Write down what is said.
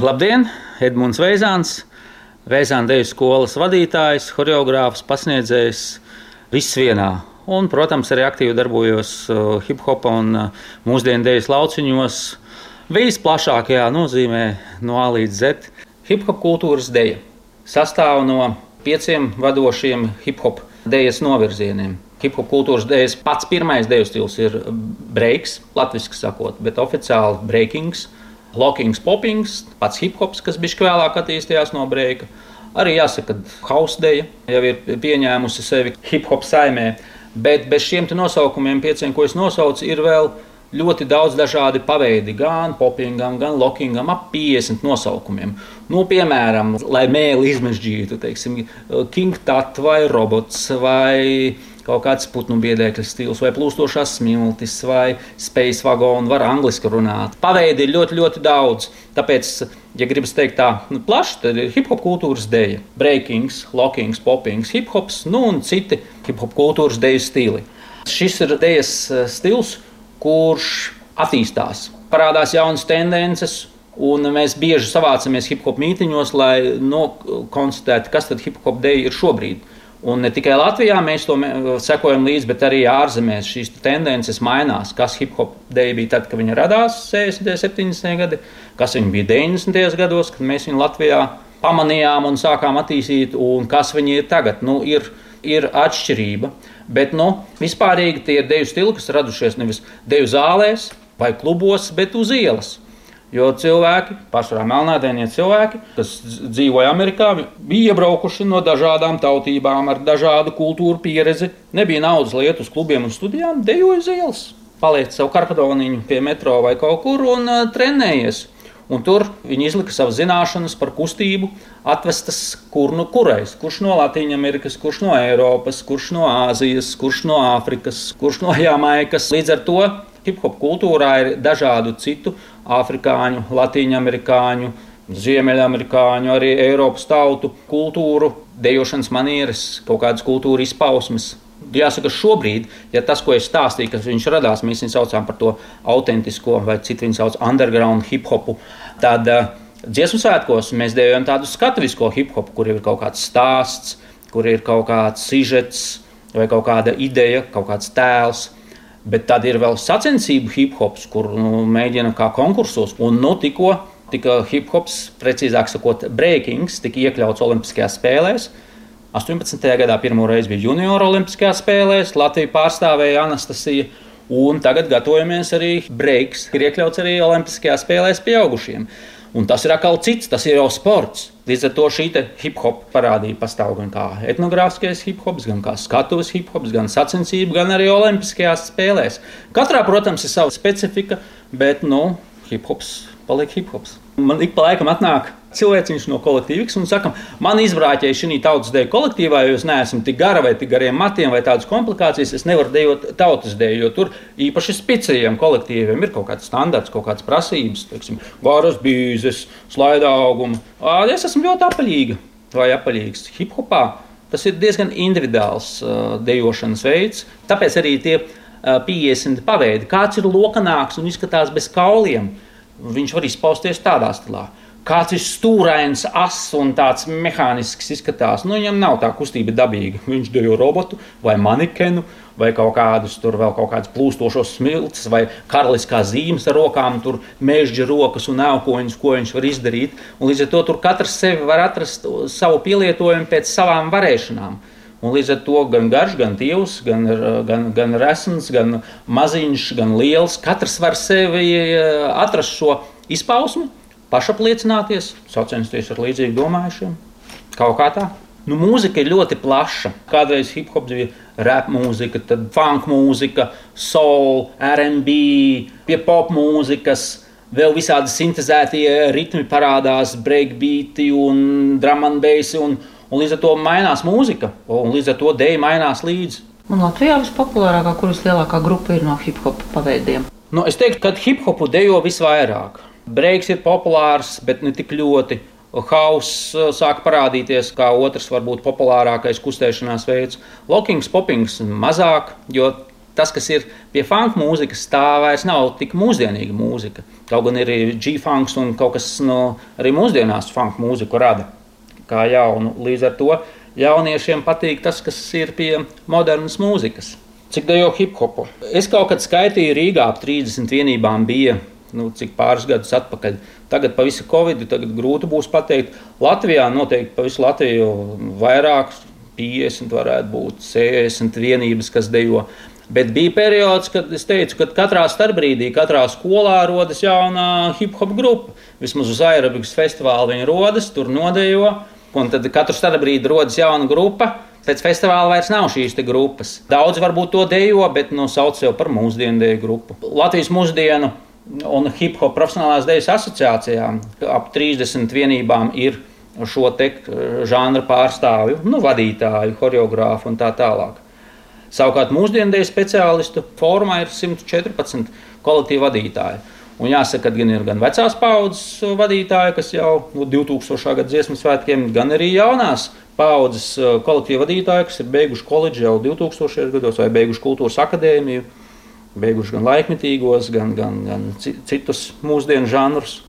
Labdien! Edmunds Veizāns, Veizāna deju skolas vadītājs, horeogrāfs, pasniedzējs, viss vienā. Un, protams, arī aktīvi darbojos uh, hip hop un uh, mūsdienu dejas lauciņos. Visplašākajā nozīmē no A līdz Z. Hip hop kultūras deja sastāv no pieciem vadošiem hip hop dejas novirzieniem. Hip hop kultūras dēļas pats pirmais deju stils ir breaks, latviešu sakot, bet oficiāli breakings Lockings, poppings, pats hip hops, kas bija vēlāk attīstījās no breika. Arī jāsaka, ka Hausdeja jau ir pieņēmusi sevi hip hop saimē, bet bez šiem nosaukumiem, pieciem, ko es nosaucu, ir vēl ļoti daudz dažādi paveidi, gan popingam, gan lockingam, ap 50 nosaukumiem. Nu, piemēram, lai mēli izmežģītu, teiksim, King Tat vai robots vai kaut kāds putnu biedēkļu stils, vai plūstošās smiltis, vai space vagonu, var angliski runāt. Paveidi ir ļoti, ļoti daudz. Tāpēc, ja gribas teikt tā nu, plaši, tad ir hip hop kultūras dēļa. Breakings, lockings, poppings, hip hops, nu un citi hip hop kultūras dēļu stili. Šis ir dēļas eh, stils, kurš attīstās, parādās jaunas tendences. Un mēs bieži savācamies hip hop mītīņos, lai nokonstatētu, kas tad hip hop dēļ ir šobrīd. Un ne tikai Latvijā mēs to sekojam līdzi, bet arī ārzemēs šīs tendences mainās. Kas hip hop dēļ bija tad, kad viņa radās 60. un 70. gadi, kas viņa bija 90. gados, kad mēs viņu Latvijā pamanījām un sākām attīstīt, un kas viņa ir tagad. Nu, ir, ir atšķirība, bet nu, vispārīgi tie ir deju stili, kas radušies nevis deju zālēs vai klubos, bet uz ielas. Jo cilvēki, pārsvarā melnādainie cilvēki, kas dzīvoja Amerikā, bija iebraukuši no dažādām tautībām, ar dažādu kultūru pieredzi. Nebija naudas lietu uz klubiem un studijām, dejoja uz ielas. Paliec savu karkadoniņu pie metro vai kaut kur un uh, trenējies. Un tur viņi izlika savas zināšanas par kustību, atvestas kur nu kurais. Kurš no Latvijas, kurš no Eiropas, kurš no Āzijas, kurš no Āfrikas, kurš no Jamaikas. Līdz ar to hip hop kultūrā ir dažādu citu afrikāņu, latīņamerikāņu, ziemeļamerikāņu, arī Eiropas tautu kultūru, dejošanas manieres, kaut kādas kultūra izpausmes. Jāsaka, šobrīd, ja tas, ko es stāstīju, kas viņš radās, mēs viņu saucam par to autentisko, vai citu viņu sauc underground hip hopu, tad uh, dziesmu svētkos mēs dejojam tādu skatuvisko hip hopu, kur ir kaut kāds stāsts, kur ir kaut kāds sižets vai kaut kāda ideja, kaut kāds tēls. Bet tad ir vēl sacensību hip hops, kur nu, mēģina kā konkursos. Un nu, tikko tika hip hops, precīzāk sakot, breakings, tika iekļauts Olimpiskajās spēlēs. 18. gadā pirmo reizi bija junior olimpiskajās spēlēs, Latviju pārstāvēja Anastasija. Un tagad gatavojamies arī breiks, ir iekļauts arī Olimpiskajās spēlēs pieaugušiem. Un tas ir atkal cits, tas ir jau sports. Līdz ar to šī hip hop parādība pastāv gan kā etnogrāfiskais hip hops, gan kā skatuves hip hops, gan sacensību, gan arī olimpiskajās spēlēs. Katrā, protams, ir sava specifika, bet nu, hip hops paliek hip hops. Man ik pa laikam atnāk cilvēks no kolektīvas un saka, man izbrāķēja šī tautas dēļ kolektīvā, jo es neesmu tik gara vai tik gariem matiem vai tādas komplikācijas. Es nevaru dejot tautas dēļ, jo tur īpaši spicējiem kolektīviem ir kaut kāds standarts, kaut kādas prasības, teiksim, varas bīzes, slaida auguma. Es esmu ļoti apaļīga vai apaļīgs hip hopā. Tas ir diezgan individuāls uh, dejošanas veids, tāpēc arī tie uh, 50 paveidi. Kāds ir lokanāks un izskatās bez kauliem, viņš var izpausties tādā stilā kāds ir stūrains, ass un tāds mehānisks izskatās. Nu, viņam nav tā kustība dabīga. Viņš dejo robotu vai manikenu. Vai kaut kādus tur vēl kaut kādas plūstošas smilts, vai karaliskās zīmes ar rokām, tur mežģa rokas un elkoņus, ko viņš var izdarīt. Un līdz ar to tur katrs sevi var atrast savu pielietojumu pēc savām varēšanām. Un līdz ar to gan garš, gan tīvs, gan, gan, gan resns, gan maziņš, gan liels. Katrs var sevi eh, atrast šo izpausmu, pašapliecināties, sacensties ar līdzīgi domājušiem. Kaut kā tā. Nu, mūzika ir ļoti plaša. Kādreiz hip hop bija rap mūzika, tad funk mūzika, soul, RB, pie pop mūzikas. Vēl visādi sintēzētie ritmi parādās, breakbeati un drum and bass. Un, un līdz ar to mainās mūzika, un līdz ar to dēļ mainās līdzi. Un Latvijā vispopulārākā, kuras lielākā grupa ir no hip hop paveidiem? Nu, es teiktu, ka hip hopu dejo visvairāk. Breiks ir populārs, bet ne tik ļoti. Hauss uh, sāk parādīties kā otrs, varbūt populārākais kustēšanās veids. Lokings, popings mazāk, jo tas, kas ir pie funk mūzikas, tā vairs nav tik mūsdienīga mūzika. Kaut gan ir G-funks un kaut kas no arī mūsdienās funk mūziku rada kā jaunu. Līdz ar to jauniešiem patīk tas, kas ir pie modernas mūzikas. Cik dejo hip hopu? Es kaut kad skaitīju Rīgā ap 30 vienībām bija. Nu, cik pāris gadus atpakaļ. Tagad, pa visu Covid, tagad grūti būs pateikt. Latvijā noteikti pa visu Latviju vairāk, 50 varētu būt, 60 vienības, kas dejo. Bet bija periods, kad es teicu, ka katrā starpbrīdī, katrā skolā rodas jauna hip hop grupa. Vismaz uz aerobikas festivāla viņi rodas, tur nodejo. Un tad katru starpbrīdi rodas jauna grupa. Pēc festivāla vairs nav šīs grupas. Daudz varbūt to dejo, bet nu, sauc jau par mūsdienu deju grupu. Latvijas mūsdienu un hip hop profesionālās dejas asociācijām ap 30 vienībām ir šo te žanra pārstāvju, nu, vadītāju, choreogrāfu un tā tālāk. Savukārt mūsdienu deju speciālistu formā ir 114 kolektīvu vadītāju. Un jāsaka, ka gan ir gan vecās paudzes vadītāji, kas jau no 2000. gada dziesmu svētkiem, gan arī jaunās paudzes eh, kolektīva vadītāji, kas ir beiguši koledžu jau 2000. gados vai beiguši kultūras akadēmiju, beiguši gan laikmetīgos, gan, gan, gan citus mūsdienu žanrus.